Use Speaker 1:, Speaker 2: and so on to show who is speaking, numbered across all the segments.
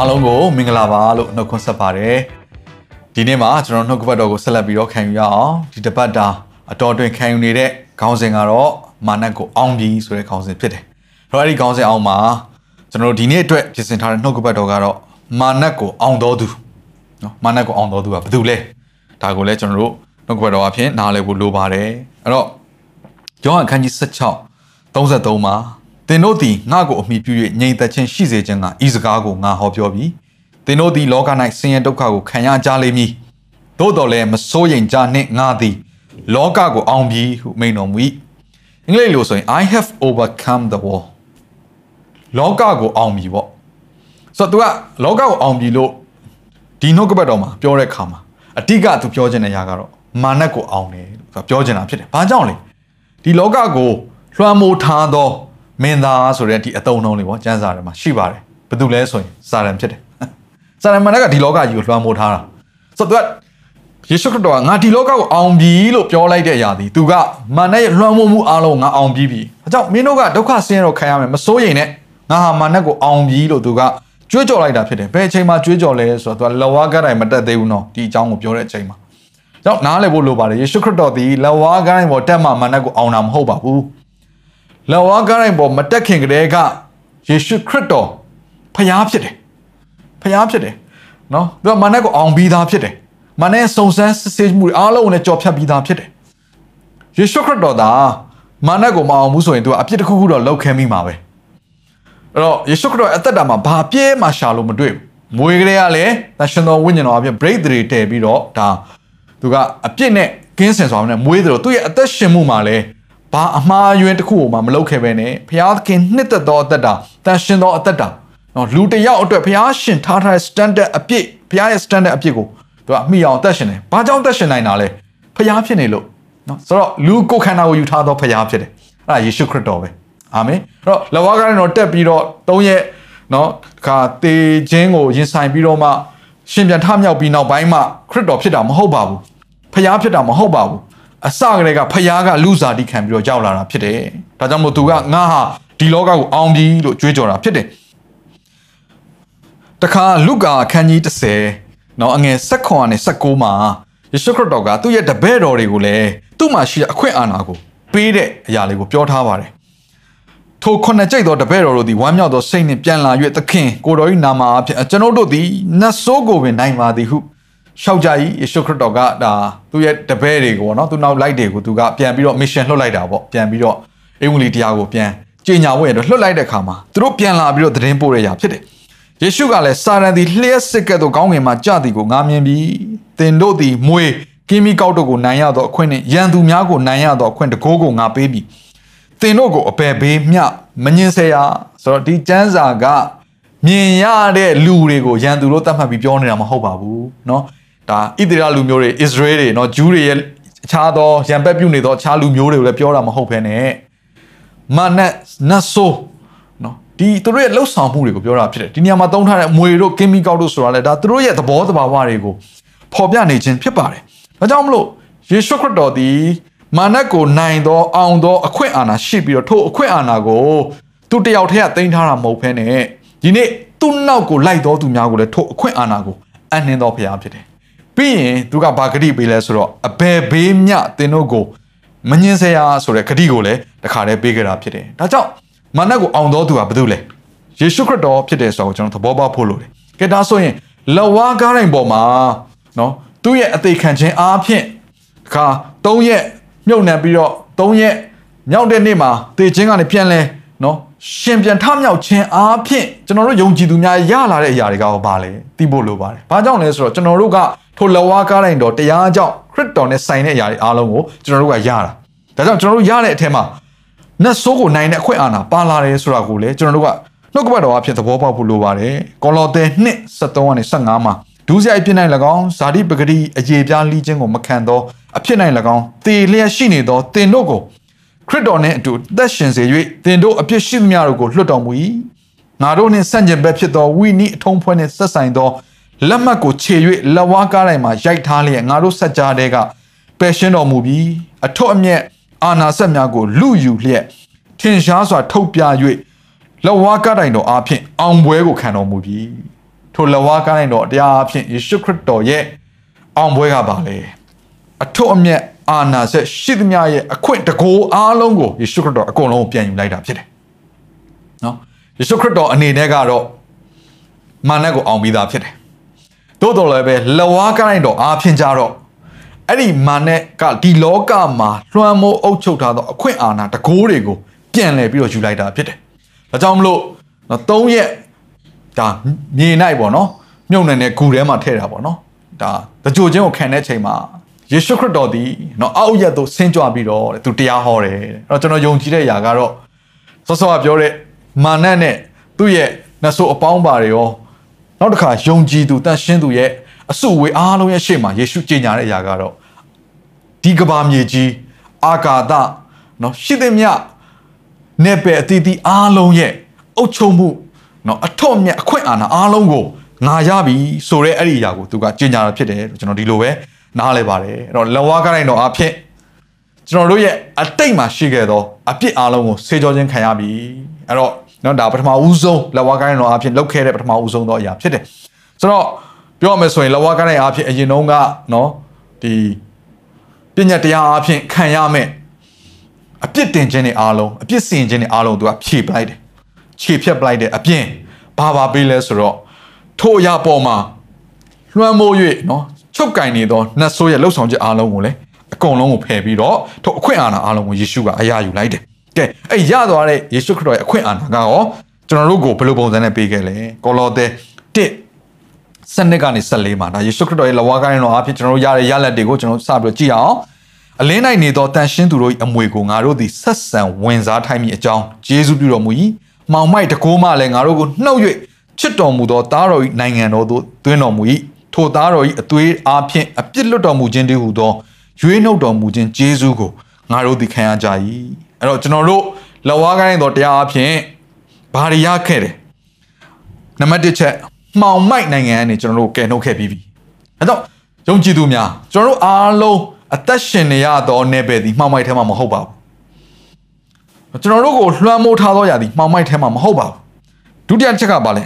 Speaker 1: အားလုံးကိုမင်္ဂလာပါလို့နှုတ်ခွန်းဆက်ပါတယ်ဒီနေ့မှာကျွန်တော်နှုတ်ကပတ်တော်ကိုဆက်လက်ပြီးတော့ခံယူရအောင်ဒီတပတ်တာအတော်တွင်ခံယူနေတဲ့ခေါင်းစဉ်ကတော့မာနက်ကိုအောင်ပြီဆိုတဲ့ခေါင်းစဉ်ဖြစ်တယ်အဲ့တော့အဲ့ဒီခေါင်းစဉ်အောင်မှာကျွန်တော်တို့ဒီနေ့အတွက်ပြင်ဆင်ထားတဲ့နှုတ်ကပတ်တော်ကတော့မာနက်ကိုအောင်တော်သူနော်မာနက်ကိုအောင်တော်သူကဘာတူလဲဒါကိုလည်းကျွန်တော်တို့နှုတ်ကပတ်တော်အဖြစ်နားလည်ဖို့လိုပါတယ်အဲ့တော့ယောဟန်ခန်းကြီး16 33မှာ သင်တို့သည်ငါ့ကိုအမိပြု၍ငြိမ်သက်ခြင်းရှိစေခြင်းကဤစကားကိုငါဟောပြောပြီသင်တို့သည်လောက၌ဆင်းရဲဒုက္ခကိုခံရကြလိမ့်မည်သို့တော်လည်းမစိုးရိမ်ကြနှင့်ငါသည် လောကကိုအောင်ပြီဟုမိန်တော်မူ၏အင်္ဂလိပ်လိုဆိုရင် I have overcome the world လောကကိုအောင်ပြီပေါ့ဆိုတော့ तू ကလောကကိုအောင်ပြီလို့ဒီနှုတ်ကပတ်တော်မှာပြောတဲ့ခါမှာအတိက तू ပြောချင်တဲ့အရာကတော့မာနက်ကိုအောင်တယ်လို့ပြောချင်တာဖြစ်တယ်ဘာကြောင့်လဲဒီလောကကိုလွှမ်းမိုးထားသော မင်းသားဆိုတဲ့ဒီအတုံးနှုံးလေးပေါ့ကျမ်းစာထဲမှာရှိပါတယ်ဘာတူလဲဆိုရင်စာရန်ဖြစ်တယ်စာရန်မန်ကဒီလောကကြီးကိုလွှမ်းမိုးထားတာဆိုတော့ယေရှုခရစ်တော်ကငါဒီလောကကိုအောင်ပြီလို့ပြောလိုက်တဲ့အရာဒီသူကမာနရဲ့လွှမ်းမိုးမှုအလုံးငါအောင်ပြီပြီအကြောင်းမင်းတို့ကဒုက္ခဆင်းရဲတော့ခံရမယ်မစိုးရိမ်နဲ့ငါဟာမာနကိုအောင်ပြီလို့သူကကြွေးကြော်လိုက်တာဖြစ်တယ်ဘယ်အချိန်မှာကြွေးကြော်လဲဆိုတော့သူကလဝါကတိုင်းမတက်သေးဘူးနော်ဒီအကြောင်းကိုပြောတဲ့အချိန်မှာကြောင့်နားလည်ဖို့လိုပါတယ်ယေရှုခရစ်တော်ဒီလဝါကတိုင်းပေါ်တက်မှမာနကိုအောင်တာမဟုတ်ပါဘူး လဝါကိုင်းပေါ်မတက်ခင်ကတည်းကယေရှုခရစ်တော်ဖျားဖြစ်တယ်ဖျားဖြစ်တယ်နော်သူကမာနကိုအောင်ပြီးသားဖြစ်တယ်မာနရဲ့စုံစမ်းစစ်ဆေးမှုတွေအားလုံးကိုလည်းကြော်ဖြတ်ပြီးသားဖြစ်တယ်ယေရှုခရစ်တော်သာမာနကိုမအောင်ဘူးဆိုရင်သူကအပြစ်တစ်ခုခုတော့လောက်ခဲမိမှာပဲအဲ့တော့ယေရှုခရစ်တော်အသက်တာမှာဘာပြဲမှရှာလို့မတွေ့ဘူးမွေကလေးကလည်းသရှင်တော်ဝိညာဉ်တော်အပြင် break တွေတည်ပြီးတော့ဒါသူကအပြစ်နဲ့ကင်းစင်စွာနဲ့မွေးတယ်လို့သူ့ရဲ့အသက်ရှင်မှုမှာလည်း ဘာအမှားယွင်းတစ်ခုကိုမှမလုပ်ခဲ့ပဲနဲ့ဘုရားသခင်နှစ်သက်သောအသက်တာတန်ရှင်သောအသက်တာနော်လူတစ်ယောက်အတွက်ဘုရားရှင်ထားထားတဲ့ standard အပြည့်ဘုရားရဲ့ standard အပြည့်ကိုသူကမိအောင်အသက်ရှင်တယ်ဘာကြောင့်အသက်ရှင်နိုင်တာလဲဘုရားဖြစ်နေလို့နော်ဆိုတော့လူကိုယ်ခန္ဓာကိုယူထားသောဘုရားဖြစ်တယ်အဲ့ဒါယေရှုခရစ်တော်ပဲအာမင်အဲ့တော့လဝါကနေတော့တက်ပြီးတော့သုံးရက်နော်ခါတေခြင်းကိုရင်ဆိုင်ပြီးတော့မှရှင်ပြန်ထမြောက်ပြီးနောက်ပိုင်းမှာခရစ်တော်ဖြစ်တာမဟုတ်ပါဘူးဖျားဖြစ်တာမဟုတ်ပါဘူး အစကတည်းကဖျားကလူစားတိခံပြီးတော့ရောက်လာတာဖြစ်တယ်ဒါကြောင့်မို့သူကငါဟာဒီလောကကိုအောင်ပြီလို့ကြွေးကြော်တာဖြစ်တယ်တခါလုကာအခန်းကြီး30နော်အငယ်16နဲ့19မှာယေရှုခရစ်တော်ကသူ့ရဲ့တပည့်တော်တွေကိုလည်းသူ့မှာရှိတဲ့အခွင့်အာဏာကိုပေးတဲ့အရာလေးကိုပြောထားပါတယ်ထိုခုနှစ်ကြိတ်သောတပည့်တော်တို့သည်ဝမ်းမြောက်သောစိတ်နှင့်ပြန်လာ၍သခင်ကိုတော်၏နာမအဖြစ်ကျွန်ုပ်တို့သည်နတ်ဆိုးကိုပင်နိုင်ပါသည်ဟု ရှောက်ကြ၏ယေရှုခရစ်တော်ကဒါသူ့ရဲ့တပည့်တွေကိုနော်သူနောက်လိုက်တွေကိုသူကပြန်ပြီးတော့ mission လွှတ်လိုက်တာပေါ့ပြန်ပြီးတော့အင်္ဂလိပ်တရားကိုပြန်ကြေညာဖို့ရတော့လွှတ်လိုက်တဲ့ခါမှာသူတို့ပြန်လာပြီးတော့သတင်းပို့ရရဖြစ်တယ်ယေရှုကလည်းစာရန်သည်လျှက်စစ်ကဲ့သို့ကောင်းငင်မှာကြသည်ကိုငားမြင်ပြီးသင်တို့သည်မွေကင်းမီကောက်တို့ကိုနိုင်ရသောအခွင့်နှင့်ရန်သူများကိုနိုင်ရသောအခွင့်တကိုးကိုငါပေးပြီးသင်တို့ကိုအပယ်ဘေးမျှမငင်ဆရာဆိုတော့ဒီကျမ်းစာကမြင်ရတဲ့လူတွေကိုရန်သူလို့သတ်မှတ်ပြီးပြောနေတာမဟုတ်ပါဘူးเนาะ ဒါဣသရေလလူမျိုးတွေအစ္စရေးတွေနော်ဂျူးတွေရဲ့အခြားသောရံပက်ပြုနေသောအခြားလူမျိုးတွေကိုလည်းပြောတာမဟုတ်ဘဲနဲ့မာနတ်နတ်ဆိုးနော်ဒီသူတို့ရဲ့လှုပ်ဆောင်မှုတွေကိုပြောတာဖြစ်တယ်ဒီနေရာမှာသုံးထားတဲ့အမွေတို့ကင်မီကောက်တို့ဆိုတာလည်းဒါသူတို့ရဲ့သဘောတဘာဝတွေကိုပေါ်ပြနေခြင်းဖြစ်ပါတယ်ဒါကြောင့်မလို့ယေရှုခရစ်တော်သည်မာနတ်ကိုနိုင်သောအောင်သောအခွင့်အာဏာရှိပြီးတော့ထိုအခွင့်အာဏာကိုသူတယောက်တည်းကတင်ထားတာမဟုတ်ဘဲနဲ့ဒီနေ့သူ့နောက်ကိုလိုက်တော်သူများကိုလည်းထိုအခွင့်အာဏာကိုအနှင်းတော်ဖရားဖြစ်တယ် ပြီးရင်သူကဘာဂတိပေးလဲဆိုတော့အဘယ်ဘေးမြသင်တို့ကိုမငင်းစရာဆိုတဲ့ဂတိကိုလည်းတခါတည်းပေးကြတာဖြစ်တယ်ဒါကြောင့်မာနတ်ကိုအောင်တော်သူကဘာလို့လဲယေရှုခရစ်တော်ဖြစ်တယ်ဆိုတော့ကျွန်တော်သဘောပေါက်ဖို့လိုတယ်ကဲဒါဆိုရင်လဝါကားတိုင်းပေါ်မှာနော်သူ့ရဲ့အသေးခံခြင်းအားဖြင့်တခါ၃ရက်မြုပ်နှံပြီးတော့၃ရက်မြောက်တဲ့နေ့မှာတေခြင်းကနေပြန်လဲနော်ရှင်ပြန်ထမြောက်ခြင်းအားဖြင့်ကျွန်တော်တို့ယုံကြည်သူများရလာတဲ့အရာတွေကဟောပါလေသိဖို့လိုပါတယ်။ဘာကြောင့်လဲဆိုတော့ကျွန်တော်တို့က ထိုလဝါကားတိုင်းတော်တရားကြောင့်ခရစ်တော်နဲ့ဆိုင်တဲ့အရာတွေအားလုံးကိုကျွန်တော်တို့ကရတာ။ဒါကြောင့်ကျွန်တော်တို့ရတဲ့အထက်မှာနတ်ဆိုးကိုနိုင်တဲ့အခွင့်အာဏာပါလာတယ်ဆိုတာကိုလည်းကျွန်တော်တို့ကနှုတ်ကပတ်တော်အဖြစ်သဘောပေါက်ဖို့လိုပါတယ်ကောလောသဲ2:73ကနေ15မှာဒုစရိုက်ဖြစ်နိုင်၎င်းဇာတိပဂတိအယေပြားလိခြင်းကိုမခံသောအဖြစ်နိုင်၎င်းတေလျက်ရှိနေသောတင်တို့ကိုခရစ်တော်နှင့်အတူသက်ရှင်စေ၍တင်တို့အပြစ်ရှိသမျှတို့ကိုလွှတ်တော်မူ၏ငါတို့နှင့်ဆန့်ကျင်ဘက်ဖြစ်သောဝိနည်းအထုံးဖွဲ့နှင့်ဆက်ဆိုင်သော လက်မှတ်ကိုခြေ၍လက်ဝါးကားတိုင်းမှာရိုက်ထားလျက်ငါတို့ဆက်ကြားတဲ့ကပယ်ရှင်းတော်မူပြီးအထွတ်အမြတ်အာနာဆက်များကိုလူယူလျက်ထင်ရှားစွာထုတ်ပြ၍လက်ဝါးကားတိုင်းတော်အားဖြင့်အောင်ပွဲကိုခံတော်မူပြီးထိုလက်ဝါးကားတိုင်းတော်တရားအားဖြင့်ယေရှုခရစ်တော်ရဲ့အောင်ပွဲကပါလေအထွတ်အမြတ်အာနာဆက်ရှိသမျှရဲ့အခွင့်တကိုးအားလုံးကိုယေရှုခရစ်တော်အကုန်လုံးပြန်ယူလိုက်တာဖြစ်တယ်နော်ယေရှုခရစ်တော်အနေနဲ့ကတော့မာနကိုအောင်ပြီးသားဖြစ်တယ် သို့တော်လည်းပဲလက်ဝါးကားတိုင်းတော်အားဖြင့်ကြတော့အဲ့ဒီမာနကဒီလောကမှာလွှမ်းမိုးအုပ်ချုပ်ထားသောအခွင့်အာဏာတကိုးတွေကိုပြန်လှည့်ပြီးတော့ယူလိုက်တာဖြစ်တယ်။ဒါကြောင့်မလို့နော်၃ရက်ဒါမြေနိုင်ပေါ့နော်မြုပ်နေတဲ့ဂူထဲမှာထည့်တာပေါ့နော်ဒါတကြိုချင်းကိုခံတဲ့ချိန်မှာယေရှုခရစ်တော်ဒီနော်အောက်ရက်သို့ဆင်းကြွပြီးတော့သူတရားဟောတယ်အဲ့တော့ကျွန်တော်ယုံကြည်တဲ့ຢာကတော့စောစောကပြောတဲ့မာနနဲ့သူ့ရဲ့နှဆိုးအပေါင်းပါတွေရော နောက်တစ်ခါယုံကြည်သူတန်ရှင်းသူရဲ့အစုဝေးအားလုံးရဲ့ရှေ့မှာယေရှုကြီးညာတဲ့အရာကတော့ဒီကဘာမြေကြီးအာကာသနော်ရှိသမျှနေပယ်အတီးတီးအားလုံးရဲ့အုပ်ချုပ်မှုနော်အထွတ်မြတ်အခွင့်အာဏာအားလုံးကိုငါရပြီဆိုတဲ့အဲ့ဒီအရာကိုသူကကြီးညာတာဖြစ်တယ်ကျွန်တော်ဒီလိုပဲနားလဲပါတယ်အဲ့တော့လဝါကိုင်းတော်အဖြစ်ကျွန်တော်တို့ရဲ့အတိတ်မှာရှိခဲ့သောအပြစ်အားလုံးကိုဆေးကြောခြင်းခံရပြီအဲ့တော့ နော်ဒါပထမဦးဆုံးလဝါကိုင်းတော်အဖြစ်လောက်ခဲ့တဲ့ပထမဦးဆုံးသောအရာဖြစ်တယ်ဆိုတော့ပြောရမယ်ဆိုရင်လဝါကိုင်းအဖြစ်အရင်တုန်းကနော်ဒီပညာတရားအဖြစ်ခံရမယ်အပြစ်တင်ခြင်းတွေအားလုံးအပြစ်စင်ခြင်းတွေအားလုံးသူကဖြေပလိုက်တယ်ခြေဖြတ်ပလိုက်တယ်အပြင်ဘာဘာပေးလဲဆိုတော့ထိုအရာပေါ်မှာလွှမ်းမိုး၍နော်ချုပ်ကင်နေသောနတ်ဆိုးရဲ့လှုပ်ဆောင်ချက်အားလုံးကိုလည်းအကုန်လုံးကိုဖယ်ပြီးတော့ထိုအခွင့်အာဏာအားလုံးကိုယေရှုကအရာယူလိုက်တယ် ကဲအဲ့ရသွားတဲ့ယေရှုခရစ်တော်ရဲ့အခွင့်အာဏာကရောကျွန်တော်တို့ကိုဘယ်လိုပုံစံနဲ့ပေးခဲ့လဲကောလောသဲ1စနစ်ကနေ14မှာဒါယေရှုခရစ်တော်ရဲ့လဝါကိုင်းတော်အဖြစ်ကျွန်တော်တို့ရတဲ့ရလက်တွေကိုကျွန်တော်စပြီးတော့ကြည့်အောင်အလင်း၌နေသောတန်ရှင်းသူတို့၏အမွေကိုငါတို့သည်ဆက်ဆံဝင်စားထိုက်မိအကြောင်းယေရှုပြုတော်မူ၏မောင်မိုက်တကိုးမှလည်းငါတို့ကိုနှုတ်၍ချစ်တော်မူသောသားတော်၏နိုင်ငံတော်သို့သွင်းတော်မူ၏ထိုသားတော်၏အသွေးအားဖြင့်အပြစ်လွတ်တော်မူခြင်းတည်းဟူသောရွေးနှုတ်တော်မူခြင်းဂျေဇုကိုငါတို့သည်ခံရကြ၏ အဲ့တော့ကျွန်တော်တို့လက်ဝါးကိုင်းတော်တရားအဖြစ်ဘာတွေရခဲ့တယ်နံပါတ်1ချက်မှောင်မိုက်နိုင်ငံကနေကျွန်တော်တို့ကယ်နှုတ်ခဲ့ပြီးပြီအဲ့တော့ယုံကြည်သူများကျွန်တော်တို့အားလုံးအသက်ရှင်နေရတော့ ਨੇ ပဲဒီမှောင်မိုက်ထဲမှာမဟုတ်ပါဘူးကျွန်တော်တို့ကိုလွှမ်းမိုးထားသောຢာဒီမှောင်မိုက်ထဲမှာမဟုတ်ပါဘူးဒုတိယချက်ကပါလဲ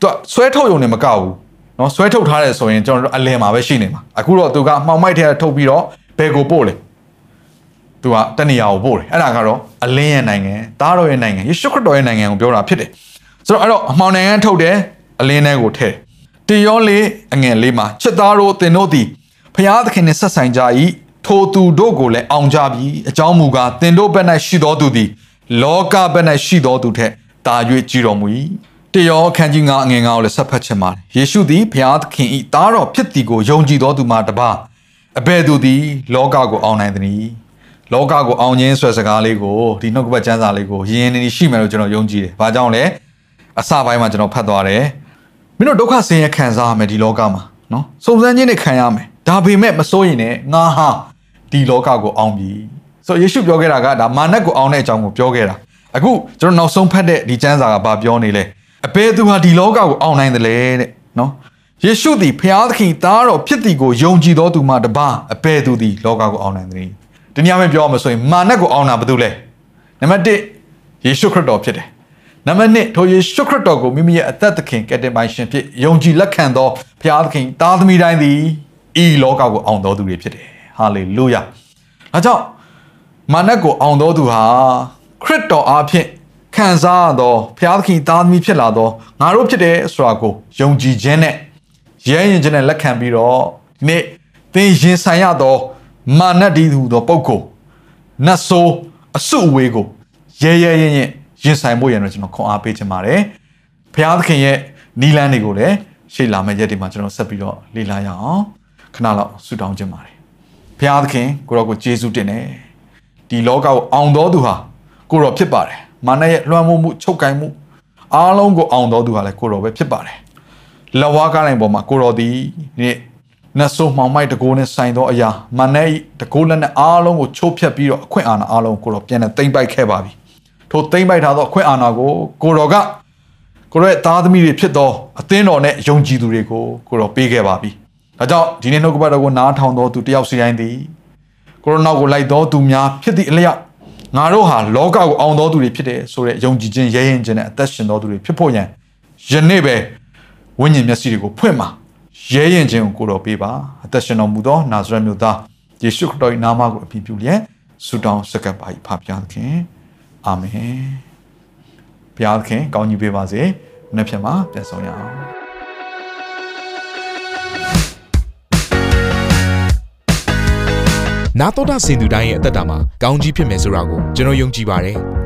Speaker 1: သူကဆွဲထုတ်ရုံနဲ့မကဘူးနော်ဆွဲထုတ်ထားတယ်ဆိုရင်ကျွန်တော်တို့အလဲမှာပဲရှိနေမှာအခုတော့သူကမှောင်မိုက်ထဲထုတ်ပြီးတော့ဘယ်ကိုပို့လဲ သူကတနေရာကိုပို့တယ်အဲ့ဒါကတော့အလင်းရဲ့နိုင်ငံသားတော်ရဲ့နိုင်ငံယေရှုခရစ်တော်ရဲ့နိုင်ငံကိုပြောတာဖြစ်တယ်ဆိုတော့အဲ့တော့အမှောင်နိုင်ငံထုတ်တယ်အလင်းထဲကိုထည့်တေယောလေးအငယ်လေးမှာချစ်သားတို့သင်တို့သည်ဖျားသခင်နှင့်ဆက်ဆိုင်ကြ၏ထိုသူတို့ကိုလည်းအောင်ကြပြီအကြောင်းမူကားသင်တို့ဘက်၌ရှိသောသူသည်လောကဘက်၌ရှိသောသူထက်တာ၍ကြည်တော်မူ၏တယောအခန်းကြီး9အငယ်9ကိုလည်းဆက်ဖတ်ချင်ပါတယ်ယေရှုသည်ဘုရားသခင်၏သားတော်ဖြစ်သည်ကိုယုံကြည်သောသူမှတပါအဘယ်သူသည်လောကကိုအောင်နိုင်သနည်း လောကကိုအောင်ခြင်းဆွဲစကားလေးကိုဒီနှုတ်ကပတ်ကျမ်းစာလေးကိုရင်းနေနေရှိမယ်လို့ကျွန်တော်ယုံကြည်တယ်။ဘာကြောင့်လဲအစပိုင်းမှာကျွန်တော်ဖတ်သွားတယ်။မင်းတို့ဒုက္ခဆင်းရဲခံစားရမယ်ဒီလောကမှာနော်။စုံစမ်းခြင်းနဲ့ခံရမယ်။ဒါပေမဲ့မစိုးရင်လည်းငါဟာဒီလောကကိုအောင်ပြီ။ဆိုယေရှုပြောခဲ့တာကဒါမာနက်ကိုအောင်တဲ့အကြောင်းကိုပြောခဲ့တာ။အခုကျွန်တော်နောက်ဆုံးဖတ်တဲ့ဒီကျမ်းစာကဘာပြောနေလဲ။အဘယ်သူဟာဒီလောကကိုအောင်နိုင်တယ်လဲတဲ့နော်။ယေရှုသည်ဖျားသခင်သားတော်ဖြစ်သည်ကိုယုံကြည်သောသူမှတပါအဘယ်သူသည်လောကကိုအောင်နိုင်သနည်း။ ဒီညမှာပြောရမှာဆိုရင်မာနကိုအောင်တာဘာလို့လဲနံပါတ်1ယေရှုခရစ်တော်ဖြစ်တယ်နံပါတ်2ထိုယေရှုခရစ်တော်ကိုမိမိရဲ့အသက်သခင်ကယ်တင်ပိုင်ရှင်ဖြစ်ယုံကြည်လက်ခံသောဘုရားသခင်သားသမီးတိုင်းသည်ဤလောကကိုအောင်တော်သူတွေဖြစ်တယ်ဟာလေလုယာအဲကြောင့်မာနကိုအောင်တော်သူဟာခရစ်တော်အားဖြင့်ခံစားရသောဘုရားသခင်သားသမီးဖြစ်လာသောငါတို့ဖြစ်တယ်ဆိုတာကိုယုံကြည်ခြင်းနဲ့ရဲရင်ခြင်းနဲ့လက်ခံပြီးတော့ဒီနေ့သင်ရင်ဆိုင်ရသော မာနတည်သူသောပုဂ္ဂိုလ်နတ်ဆိုးအစုအဝေးကိုရဲရဲရင်ရင်ရင်ဆိုင်ဖို့ရတော့ကျွန်တော်ခွန်အားပေးချင်ပါတယ်။ဘုရားသခင်ရဲ့နီလန်းတွေကိုလည်းရှေ့လာမယ့်ရက်တွေမှာကျွန်တော်ဆက်ပြီးတော့လေ့လာရအောင်ခဏလောက်ဆုတောင်းခြင်းပါတယ်။ဘုရားသခင်ကိုရောကိုကျေးဇူးတင်တယ်။ဒီလောကကိုအောင်တော်သူဟာကိုရောဖြစ်ပါတယ်။မာနရဲ့လွှမ်းမိုးမှုချုပ်ကိုင်မှုအားလုံးကိုအောင်တော်သူဟာလည်းကိုတော်ပဲဖြစ်ပါတယ်လဝါကားလိုင်းပေါ်မှာကိုတော်သည်ဒီန တ်ဆိုးမှောင်မိုက်တကိုးနဲ့ဆိုင်သောအရာမနဲ့တကိုးလက်နဲ့အားလုံးကိုချိုးဖျက်ပြီးတော့အခွင့်အာဏာအားလုံးကိုတော်ပြန်နဲ့သိမ့်ပိုက်ခဲ့ပါပြီထိုသိမ့်ပိုက်ထားသောအခွင့်အာဏာကိုကိုတော်ကကိုရောရဲ့သားသမီးတွေဖြစ်သောအသင်းတော်နဲ့ယုံကြည်သူတွေကိုကိုတော်ပေးခဲ့ပါပြီဒါကြောင့်ဒီနေ့နှုတ်ကပတ်တော်ကိုနားထောင်တော်သူတယောက်စီတိုင်းသည်ကိုရိုနာကိုလိုက်တော်သူများဖြစ်သည့်အလျောက်ငါတို့ဟာလောကကိုအောင်တော်သူတွေဖြစ်တယ်ဆိုတဲ့ယုံကြည်ခြင်းရဲရင်ခြင်းနဲ့အသက်ရှင်တော်သူတွေဖြစ်ဖို့ရန်ယနေ့ပဲဝိညာဉ်မျက်စိတွေကိုဖွင့်ပါ ရဲရင်ခြင်းကိုကိုတော်ပေးပါအသက်ရှင်တော်မူသောနာဇရက်မြို့သားယေရှုခရစ်တော်၏နာမကိုအပြည့်ပြုလျက်ဆုတောင်းစက္ကပ်ပါ၏ဖပါသခင်အာမင်ဘုရားသခင်ကောင်းကြီးပေးပါစေနေ့ဖြစ်မှာပြန်ဆောင်ရအောင်
Speaker 2: နာတော်တာစင်သူတိုင်းရဲ့အသက်တာမှာကောင်းကြီးဖြစ်မယ်ဆိုတာကိုကျွန်တော်ယုံကြည်ပါတယ်။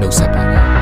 Speaker 2: နှုတ်ဆက်ပါတယ်